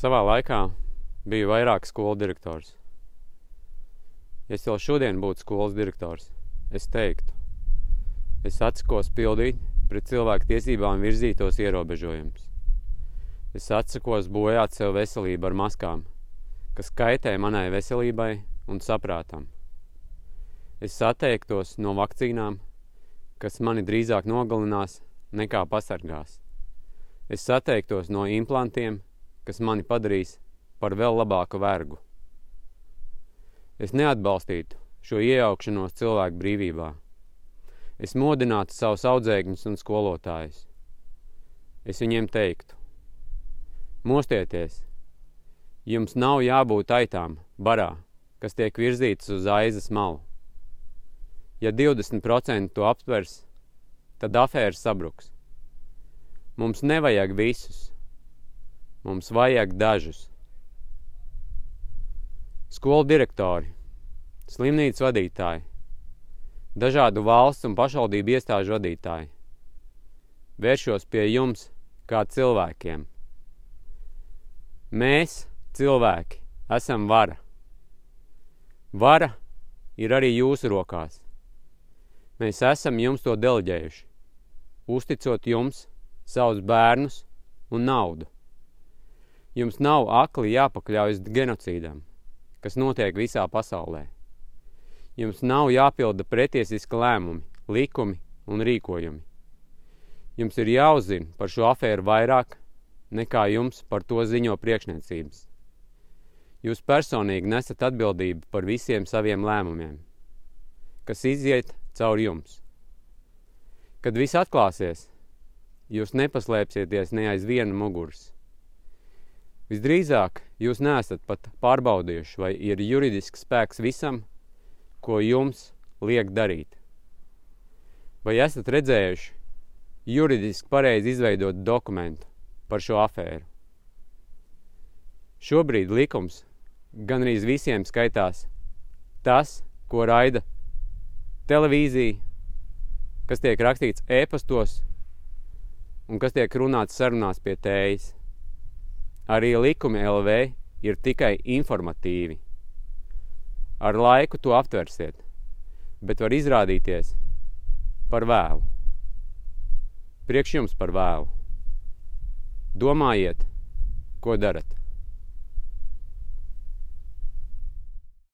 Savā laikā biju vairāk skolu direktors. Ja es vēl šodien būtu skolas direktors, es teiktu, es atsakos pildīt pret cilvēku tiesībām virzītos ierobežojumus. Es atsakos bojāt sev veselību ar maskām, kas kaitē manai veselībai un saprātam. Es atteiktos no vakcīnām, kas mani drīzāk nogalinās nekā pasargās. Es atteiktos no implantiem, kas mani padarīs par vēl labāku vergu. Es neatbalstītu šo iejaukšanos cilvēku brīvībā. Es modinātu savus audzēkņus un skolotājus. Es viņiem teiktu, mostieties, jums nav jābūt aitām barā, kas tiek virzītas uz aizas malu. Ja 20% to aptvers, tad afēra sabruks. Mums nevajag visus, mums vajag dažus. Skolu direktori, slimnīcas vadītāji, dažādu valsts un pašvaldību iestāžu vadītāji. Vēršos pie jums kā cilvēkiem. Mēs, cilvēki, esam vara. Vara ir arī jūsu rokās. Mēs esam jums to deleģējuši, uzticot jums savus bērnus un naudu. Jums nav akli jāpakļaujas genocīdam, kas notiek visā pasaulē. Jums nav jāpilda pretiesiska lēmumi, likumi un rīkojumi. Jums ir jāuzzina par šo afēru vairāk, nekā jums par to ziņo priekšniecības. Jūs personīgi nesat atbildību par visiem saviem lēmumiem, kas iziet caur jums. Kad viss atklāsies, jūs nepaslēpsieties ne aiz viena muguras. Visdrīzāk jūs neesat pat pārbaudījuši, vai ir juridisks spēks visam, ko jums liek darīt. Vai esat redzējuši juridiski pareizi izveidot dokumentu par šo afēru? Šobrīd likums gan arī visiem skaitās tas, ko raida televīzija, kas tiek rakstīts ēpastos un kas tiek runāts sarunās pie tējas. Arī likumi LV ir tikai informatīvi. Ar laiku to aptversiet, bet var izrādīties par vēlu. Priekš jums par vēlu. Domājiet, ko darat.